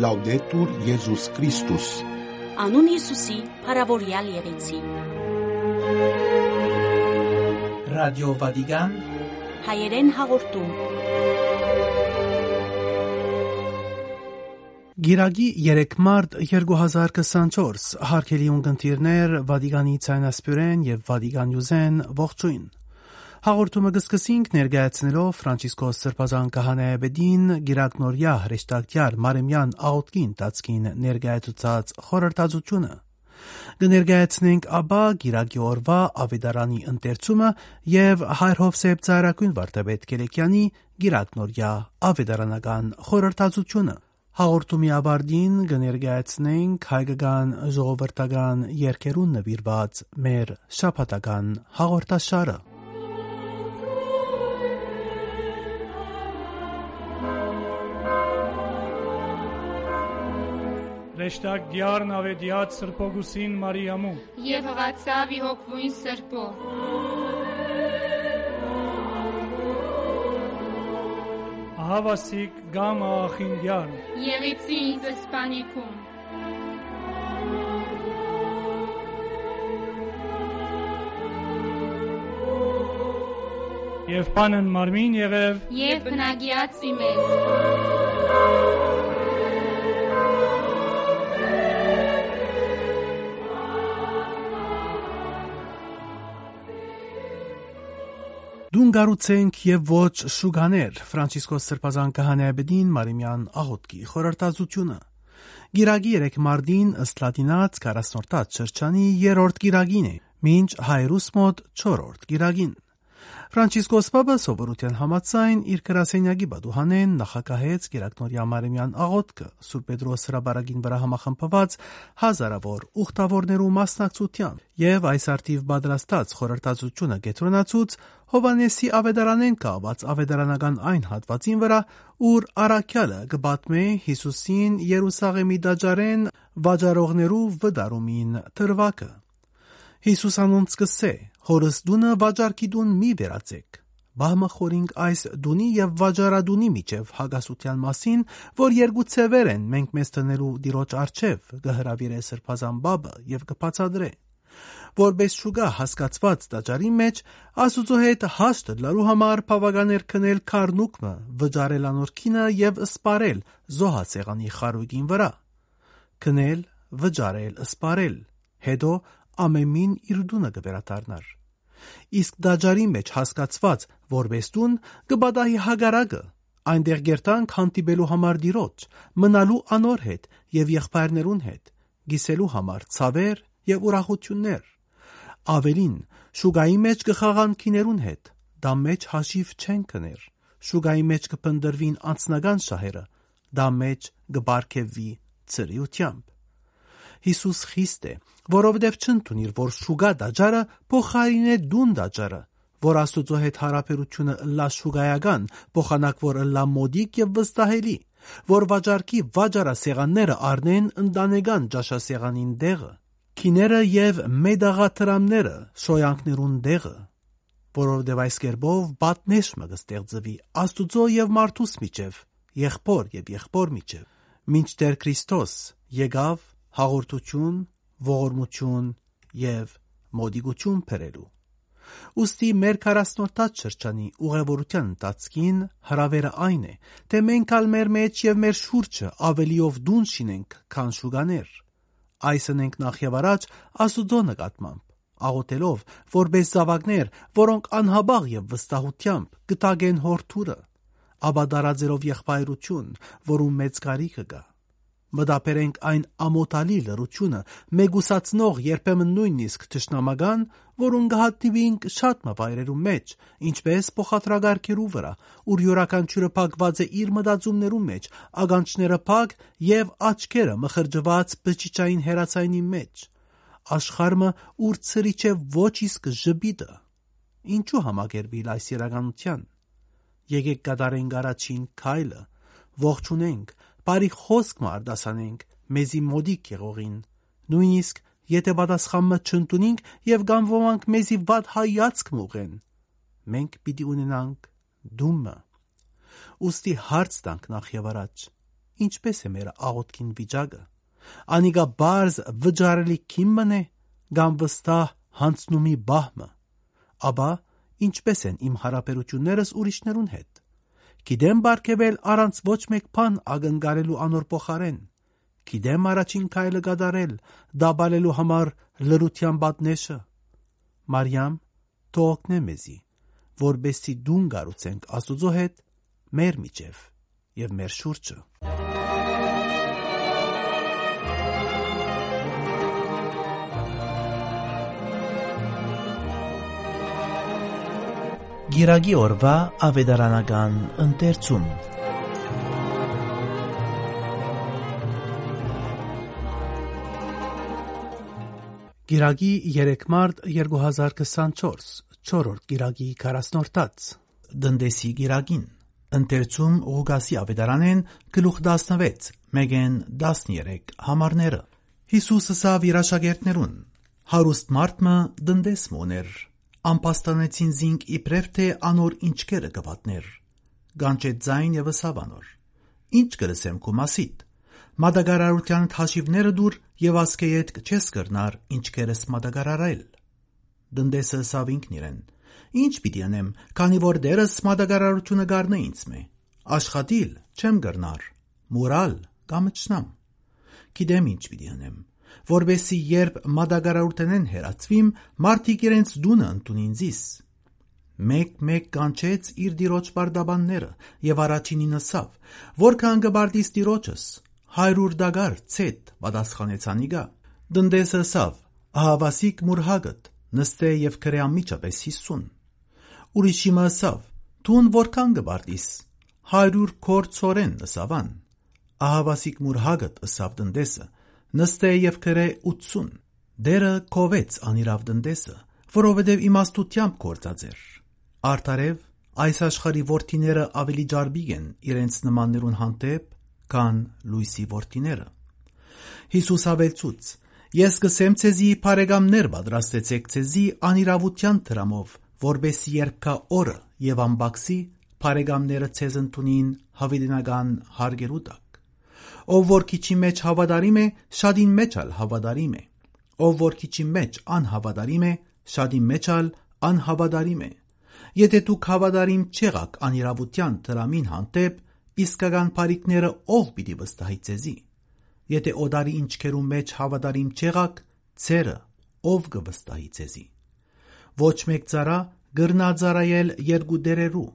Լաուդետուր Եզուս Քրիստոս Անուն Հիսուսի, փառավորյալ եղեցի։ Ռադիո Վատիկան Հայերեն հաղորդում։ Գիրագի 3 մարտ 2024 հարկելի ունգընտիրներ Վատիկանի ցայնասպյուրեն եւ Վատիկանյուզեն ողջույն Հաղորդումը կսկսենք ներկայացնելով Ֆրանցիսկոս Սրբազան Կահանայաբեդին Գիրակնորյա հրեշտակյալ Մարեմյան աղոթքին տածքին ներկայացուցած խորհրդածությունը կներկայացնենք ապա Գիրակի օրվա ավետարանի ընթերցումը եւ Հայր Հովսեփ Ծայրակույն վարդապետ Կելեկյանի Գիրակնորյա ավետարանական խորհրդածությունը Հաղորդումի ավարտին կներկայացնենք հայկական ժողովրդական երկերուն նվիրված մեր շապատական հաղորդաշարը Ռեշտակ դյարն ավետյաց սրպոգուսին Մարիամու Եվ հղացավ ի հոգվույն սրպո Ահավասիկ գամ ախին դյարն Եղիցի ինձ սպանիքում Եվ պանն մարմին եղև Եվ բնագիացի մեզ Դուն գառուցենք եւ ոչ շուգաներ Ֆրանցիսկոս Սրբազան Կահանայաբեդին Մարիմյան աղոթքի խորհրդածությունը Գիրագի 3 մարտին ըստ լատինաց 40-րդ շրջանի 3-րդ գիրագին է մինչ հայրուս մոտ 4-րդ գիրագին Ֆրանցիսկոս Պապը սովորության համաձայն իր գրասենյակի բադուհանեն նախակահեց Գերակնորյա Մարեմյան աղոթքը Սուրբ Պետրոս հրաբարագին վրա համախմբված հազարավոր ուխտավորներու մասնակցությամբ եւ այս արդիվ պատրաստած խորհրդածությունը գետրոնացուց Հովանեսի ավետարանեն կաված ավետարանական այն հատվածին վրա, ուր Արաքյալը կբատմե Հիսուսին Երուսաղեմի դաջարեն վաճառողներու վդարումին թրվակը։ Հիսուս անոնց կսե. Հորս դունը վաճառքի դուն մի վերածեք։ Բահմը խորինք այս դունի եւ վաճառադունի միջև հագասության մասին, որ երկու ցևեր են մենք մեզ տնելու դիրոջ արչև, կհրավիրե սրբազան բաբը եւ կբացադրե որպես շուգա հասկացված տաճարի մեջ Աստուծո հետ հաշտ լարու համար բավականեր քնել քարնուկը, վճարել անորքինը եւ սպարել զոհացեղանի խարույկին վրա։ Քնել, վճարել, սպարել, հետո ամենին իր դունը կվերադառնար։ Իսկ դաջարի մեջ հասկացված որպես դուն կբադահի հագարակը այնտեղ գերտանք հանդիպելու համար դիրոջ, մնալու անոր հետ եւ եղբայրներուն հետ, գիսելու համար ցավեր եւ ուրախություններ ավելին շուգայի մեջ կխաղան քիներուն հետ դա մեջ հաշիվ չեն կներ շուգայի մեջ կփնդրվին անձնական շահերը դա մեջ կբարգեվի ծրիությամբ Հիսուս խիստ է, որովհետև չընդունիր, որ շուգա դաջարը փոխարին է դուն դաջարը, որ Աստուծո հետ հարաբերությունը լա շուգայական, փոխանակ որ լա մոդիկ եւ վստահելի, որ վաճառքի վաճառասեղանները առնեն ընտանեկան ճաշասեղանին դեղը, քիները եւ մեդաղաթրամները շոյանքներուն դեղը, որովհետև այս կերպով բատնեշը կստեղծվի Աստուծո եւ մարդուս միջև, եղբոր եւ եղբոր միջև, մինչդեռ Քրիստոս եկավ հաղորդություն, ողորմություն եւ մոդիգություն բերելու։ Ոստի մեր 40-րդ շրջանի ուղևորության ընթացքին հրավերը այն է, թե մենք ալ մեր մեջ եւ մեր շուրջը ավելիով դուն շինենք, քան շուգաներ։ Այսն ենք նախ եւ առաջ Աստուծո նկատմամբ, աղոթելով, որպես զավակներ, որոնք անհաբաղ եւ վստահությամբ կտագեն հորթուրը, ապա դարաձերով եղբայրություն, որում մեծ կարիքը կա մտապերենք այն ամոթալի լրությունը, մեգուսացնող երբեմն նույնիսկ ճշնամական, որուն գահատիվինք շատ մվայրերու մեջ, ինչպես փոխադրագարկերու վրա, ուր յուրաքանչյուրը փակված է իր մտածումներու մեջ, ագանչները փակ եւ աչքերը մխրջված բջիջային հերացայինի մեջ։ Աշխարհը ուր ծրիչ է ոչ իսկ ժբիտը։ Ինչու համագերբիլ այս իրականության։ Եկեք կատարենք առաջին քայլը, ողջունենք բարի խոսք մարդասանենք մեզի մոդիկ եղողին նույնիսկ եթե պատասխանը չընդունենք եւ կամ ոմանք մեզի վատ հայացք մուղեն մենք պիտի ունենանք դումը ուստի հարց տանք նախ եւ առաջ. Ինչպես է մեր աղոթքին վիճակը։ Անիգա բարձ վճարելի քիմ մնե կամ վստահ հանցնումի բահմը։ Աբա ինչպես են իմ հարաբերություններս ուրիշներուն հետ։ Գիտեմ բարգեւել առանց ոչ մեկ բան ակնկալելու անոր փոխարեն։ Գիտեմ առաջին քայլը կատարել, դաբալելու համար լրության պատնեշը։ Մարիամ, թողնե մեզի, որբեսի դուն գառուցենք Աստուծո հետ մեր միջև եւ մեր շուրջը։ Գիրագի օրվա ավետարանական ընթերցում Գիրագի 3 մարտ 2024 4-րդ Գիրագի 40-րդ Դնդեսի Գիրագին Ընթերցում Ղուկասի ավետարանեն գլուխ 16 մեգեն 13 համարները Հիսուսը սա վիրաշագերտներուն հարուստ մարդը դնդես մոներ ամպաստանեցին զինք իբրև թե անոր ինչքերը կվատներ գանչեց ձայն եւ սավանոր ինչ կրսեմ քո մասիդ մադագարարության հաշիվները դուր եւ ասկեյետ չես կրնար ինչքերս մադագարարել դնդեսը սավ ինքն իրեն ինչ պիտի անեմ քանի որ դերս մադագարարությունը գառնը ինձ մե աշխատիլ չեմ գրնար մուրալ կամ չնամ գիտեմ ինչ պիտի անեմ որբեսի երբ մադագարարութենեն հերացվիմ, մարդիկ իրենց դունը ընտունին զիս։ Մեկ-մեկ կանչեց իր դիրոջ բարդաբանները եւ առաջինին ասավ. «Որքան գբարդիս դիրոջս»։ «Հայրուր դագար ցետ» պատասխանեց անիգա։ Դնդեսը ասավ. «Ահավասիկ մուրհագդ, նստե եւ քրե ամիջապես 50»։ Ուրիշի ասավ. «Դուն որքան գբարդիս»։ «Հայրուր կորցորեն» ասավան։ Ահավասիկ մուրհագդ ասավ դնդեսը նստե եւ գրե 80 դերը կովեց անիրավ դնդեսը որովհետև իմաստությամբ կործած էր արտարև այս աշխարհի ворթիները ավելի ջարբիկ են իրենց նմաններուն հանդեպ քան լույսի ворթիները Հիսուս ավելցուց ես կսեմ ցեզի բարեկամներ պատրաստեցեք ցեզի անիրավության դրամով որբես երբ կա օրը եւ ամբաքսի բարեկամները ցեզ ընդունին հավիդնական հարգերուտակ Ով որ քիչի մեջ հավատարիմ է, շատին մեջ ալ հավատարիմ է։ Ով որ քիչի մեջ անհավատարիմ է, շատի մեջ ալ անհավատարիմ է։ Եթե դուք հավատարիմ չեղաք անիրավության դրամին հանդեպ, իսկական բարիկները ով պիտի վստահի ցեզի։ Եթե օդարի ինչքերու մեջ հավատարիմ չեղաք, ցերը ով կվստահի ցեզի։ Ոչ մեկ ծառա գրնա ծառայել երկու դերերու,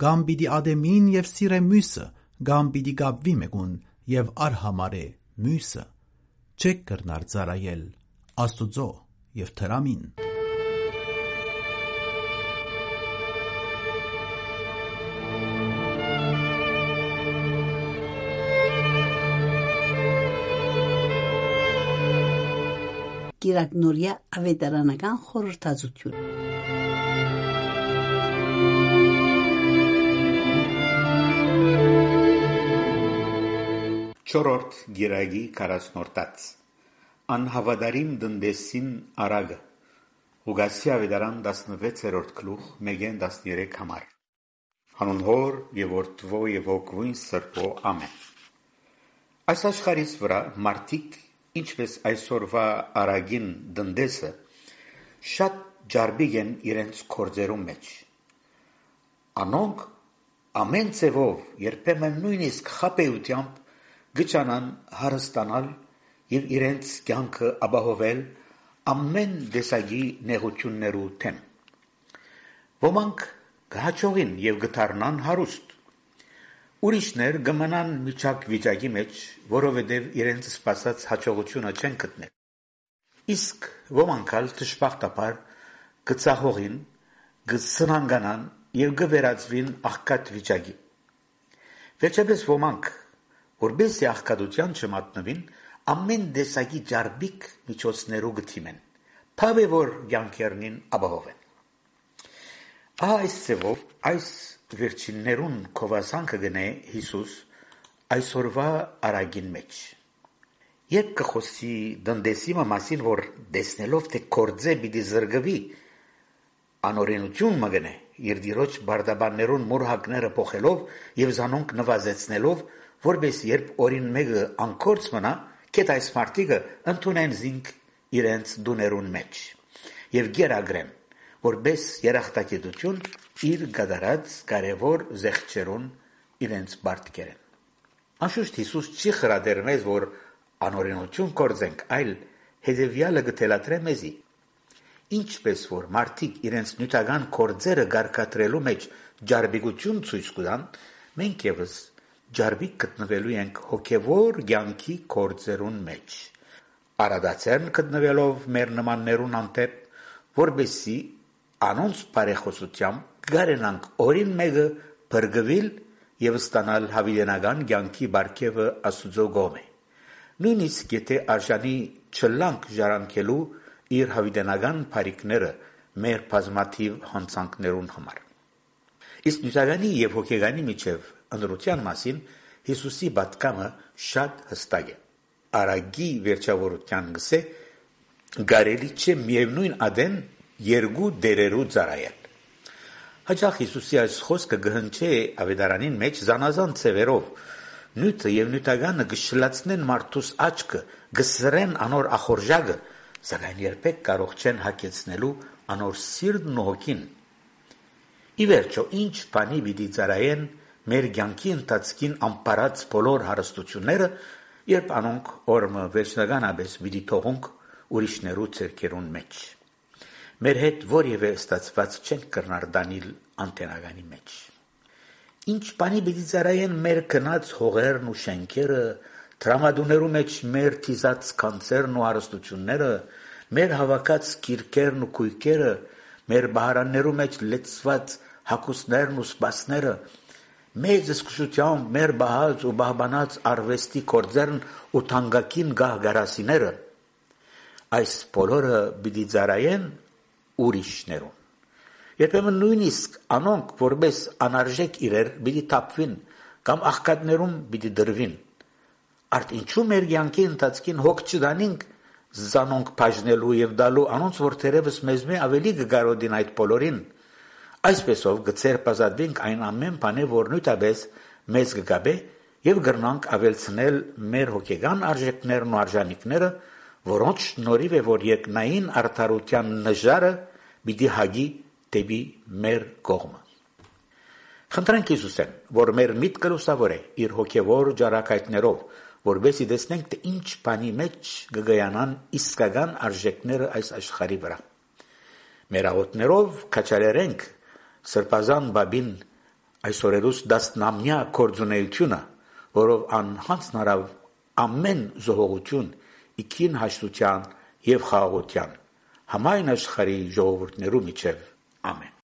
կամ պիտի ադեմին եւ սիրե մյուսը, կամ պիտի գաբվի մեկուն եւ արհամարե մյուսը չեք կրնար ծառայել Աստուծո եւ թրամին Կիրակնորյա ավետարանական խորհրդածություն Չորրորդ գիրագի 40-րդած Անհավատարիմ դնդեսին արագը Ուգասի ավետարան 16-րդ գլուխ մեգեն 13 համար Հանուն հոր եւ որդվո եւ հոգվույն սրբո ամեն Այս աշխարհից վրա մարդիկ ինչպես այսօրվա արագին դնդեսը շատ ջարբիկ են իրենց կորձերում մեջ Անոնք ամեն ցևով երբեմն նույնիսկ խապեությամբ գճանան հարստանալ եւ իրենց կյանքը ապահովել ամեն դեսագի նեղություններու թեմ։ Ոմանք գահաճողին եւ գտարնան հարուստ։ Ուրիշներ գմնան միջակ վիճակի մեջ, որովհետեւ իրենց սպասած հաջողությունը չեն գտնել։ Իսկ ոմանք ալ դժբախտաբար գծախողին գծնանգանան եւ գվերածվին աղքատ վիճակի։ Վերջապես ոմանք որբեսի աղքատության չմատնվին, ամեն դեսակի ջարբիկ միջոցներու գթիմեն։ Փավե որ ցանկերնին ապահովեն։ Ահա այս ծևով այս վերջիններուն կովասանքը գնե Հիսուս այսօրվա արագին մեջ։ Երբ կխոսի դնդեսի մասին, որ դեսնելով թե կորձե պիտի զրգվի, անօրենություն մգնե իր դիրոջ բարդաբաններուն մուրհակները փոխելով եւ զանոնք նվազեցնելով որբես երբ օրին մեկը անկորց մնա, կետ այս մարդիկը ընդունեն զինք իրենց դուներուն մեջ եւ գերագրեն, որբես երախտագիտություն իր գդարած կարևոր զեղչերուն իրենց բարտկերեն։ Անշուշտ Հիսուս չի խրադեր մեզ, որ անօրենություն կործենք, այլ հետևյալը գտելատրե մեզի ինչպես որ մարդիկ իրենց նյութական կորձերը գարկատրելու մեջ ջարբիկություն ցույց կտան, մենք եւս ջարբիկ գտնվելու ենք հոգևոր ցանկի կորձերուն մեջ։ Արադացեն գտնվելով մեր նմաններուն անտեպ, որբեսի անոնց բարեխոսությամբ գարենանք օրին մեկը բրգվիլ եւ ստանալ հավիդենական ցանկի բարգեւը Աստուծո գոմե։ Նույնիսկ եթե արժանի չլանք ժառանգելու իր հավիտենական բարիկները մեր բազմաթիվ հանցանքներուն համար։ Իսկ նյութականի եւ հոգեգանի միջև ընդրության մասին Հիսուսի պատկամը շատ հստակ է։ Արագի վերջավորության գսե գարելի չէ միևնույն ադեն երկու դերերու ծարայել։ Հաջող Հիսուսի այս խոսքը գհնչե ավետարանին մեջ զանազան ծևերով նյութը եւ նյութականը գշլացնեն մարդուս աչքը, գսրեն անոր ախորժակը սակայն երբեք կարող չեն հակեցնելու անոր սիրտն ու հոգին։ Ի վերջո, ինչ բանի պիտի ծարայեն մեր ցանկի ընթացքին ամպարած բոլոր հարստությունները, երբ անոնք օրմը վերջնականապես պիտի թողունք ուրիշներու ցերկերուն մեջ։ Մեր հետ որևէ ստացված չեն կրնար դանիլ անտենագանի մեջ։ Ինչ բանի պիտի ծարայեն մեր կնած հողերն ու շենքերը, Տրամադուներու մեջ մեր թիզած կանցերն ու հարստությունները, մեր հավաքած գիրքերն ու քույքերը, մեր բահարաններու մեջ լեցված հակուսներն ու սպասները, մեծ զսկշությամբ մեր բահած ու բահբանած արվեստի կորձերն ու թանկագին գահգարասիները այս բոլորը պիտի ծարայեն ուրիշներուն երբեմն նույնիսկ անոնք որպես անարժեք իրեր պիտի թափվին կամ աղքատներում պիտի դրվին Արդ ինչու մեր յանքի ընթացքին հոգ չդանինք զանոնք բաժնելու եւ դալու անոնց որ թերևս մեզ մե ավելի գարոդին այդ բոլորին այսպեսով գծեր բազատվենք այն ամեն բանը որ նույնապես մեզ գգաբե եւ գրնանք ավելցնել մեր հոգեգան արժեքներն ու արժանինքները որոնց նորիվ է որ երկնային արդարության նժարը պիտի հագի դեպի մեր կողմը Խնդրանք Հիսուսեն, որ մեր միտքը լուսավորե իր հոգևոր ջարակայտներով, որբեսի տեսնենք թե ինչ բանի մեջ գգայանան իսկական արժեքները այս աշխարհի վրա։ Մեր աղոտներով կաչալերենք սրբազան բաբին այսօրերուս դասնամյա կորձունեությունը, որով անհանցնարավ ամեն զոհողություն իքին հաշտության եւ խաղաղության համայն աշխարհի ժողովուրդներու միջև ամեն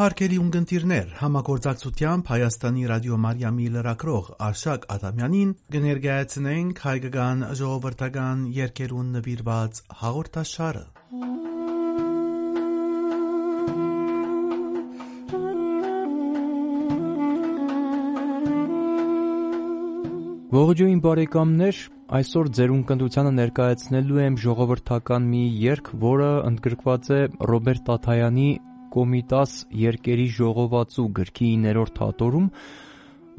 Հարկելի ունգընտիրներ, համագործակցությամբ Հայաստանի ռադիո Մարիամի լրակրող Արշակ Ադամյանին կներկայացնենք հայկական ժողովրդական երկերուն նվիրված հաղորդաշարը։ Ողջույն բարեկամներ, այսօր ձեր ունկնդությանը ներկայացնելու եմ ժողովրդական մի երգ, որը ընդգրկված է Ռոբերտ Տաթայանի Կոմիտաս երկերի ժողովածու գրքի 9-րդ հատորում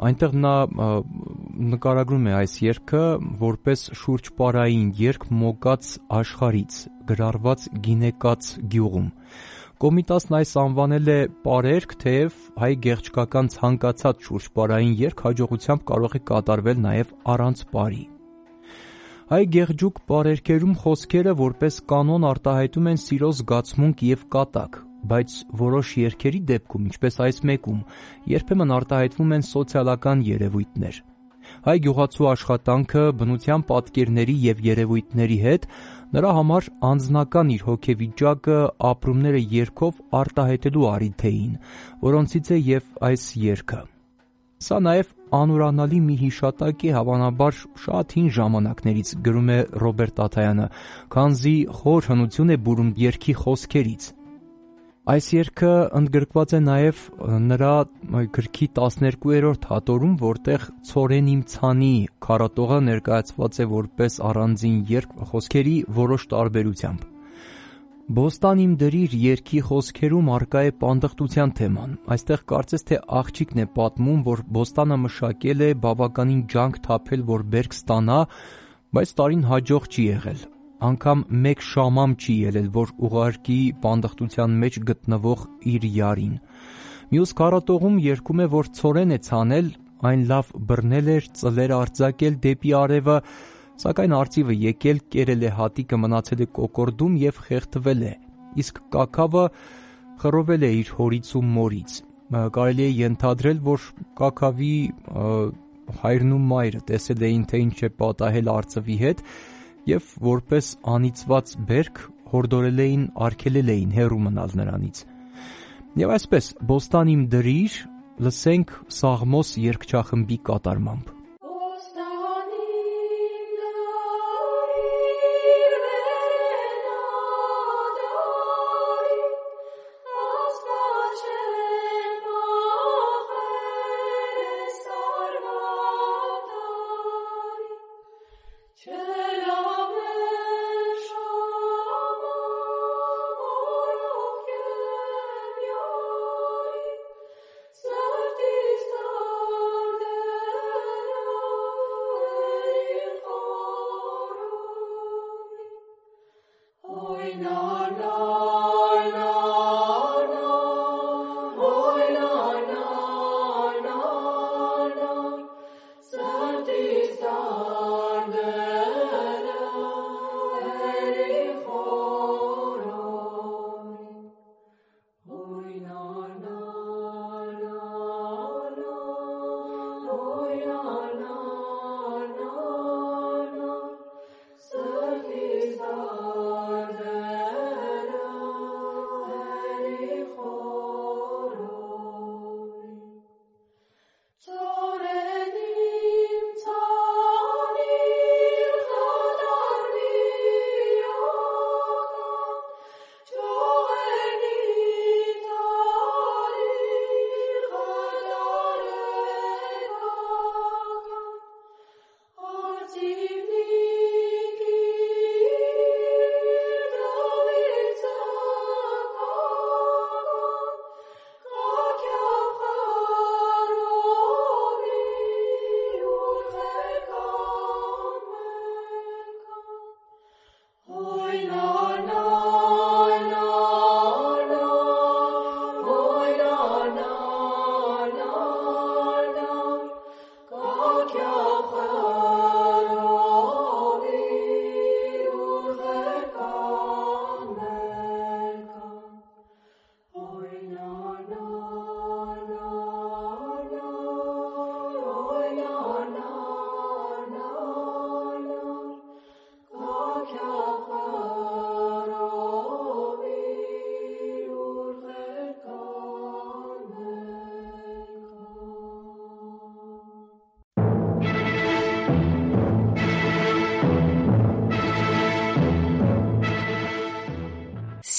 այնտեղ նա նկարագրում է այս երգը որպես շուրջպարային երգ մոգած աշխարից գրառված գինեկած գյուղում Կոմիտասն այս անվանել է պարերք, թեև հայ գեղչկական ցանկացած շուրջպարային երկ հաջողությամբ կարող է կատարվել նաև առանց պարի։ Հայ գեղջուկ պարերքերում խոսքերը որպես կանոն արտահայտում են սիրո զգացմունք եւ կատակ, բայց որոշ երգերի դեպքում, ինչպես այս մեկում, երբեմն արտահայտվում են սոցիալական երևույթներ։ Հայ գյուղացու աշխատանքը բնության պատկերների եւ երևույթների հետ նրա համար անձնական իր հոգեվիճակը, ապրումները երգով արտահայտելու առիթ էին, որոնցից է եւ այս երգը։ Սա նաև անուրանալի մի հիշատակ է հավանաբար շատ հին ժամանակներից գրում է Ռոբերտ Տաթայանը, քանզի խոր հնություն է բուրում երկի խոսքերից։ Այս երգը ընդգրկված է նաև նրա գրքի 12-րդ հատորում, որտեղ «Ցորեն իմ ցանի» քառատողը ներկայացված է որպես առանձին երգ խոսքերի որոշ տարբերությամբ։ Բոստան իմ դրիր երկի խոսքերում արկա է պանդխտության թեման։ Այստեղ կարծես թե աղջիկն է պատմում, որ Բոստանը մշակել է բավականին ջանք թափել, որ բերք ստանա, բայց տարին հաջող չի եղել։ Անկամ մեկ շամամ չի ելել, որ ուղարկի պանդխտության մեջ գտնվող իր յարին։ Մյուս կարատողում երկում է, որ ծորեն է ցանել, այն լավ բռնել էր, ծլեր արձակել դեպի արևը, Սակայն արծիվը եկել, կերել է հատիկը, մնացել է կոկորդում եւ խեղդվել է։ Իսկ կակավը խռովել է իր հորից ու մորից։ Կարելի է ենթադրել, որ կակավի հայրն ու մայրը տեսել էին, թե ինչ է պատահել արծվի հետ եւ որպես անիծված բերք հորդորել էին, արգելել էին հերու մնալ նրանից։ Եվ այսպես, Բոստան իմ դրիր, լսենք Սաղմոս երգչախմբի կատարմամբ։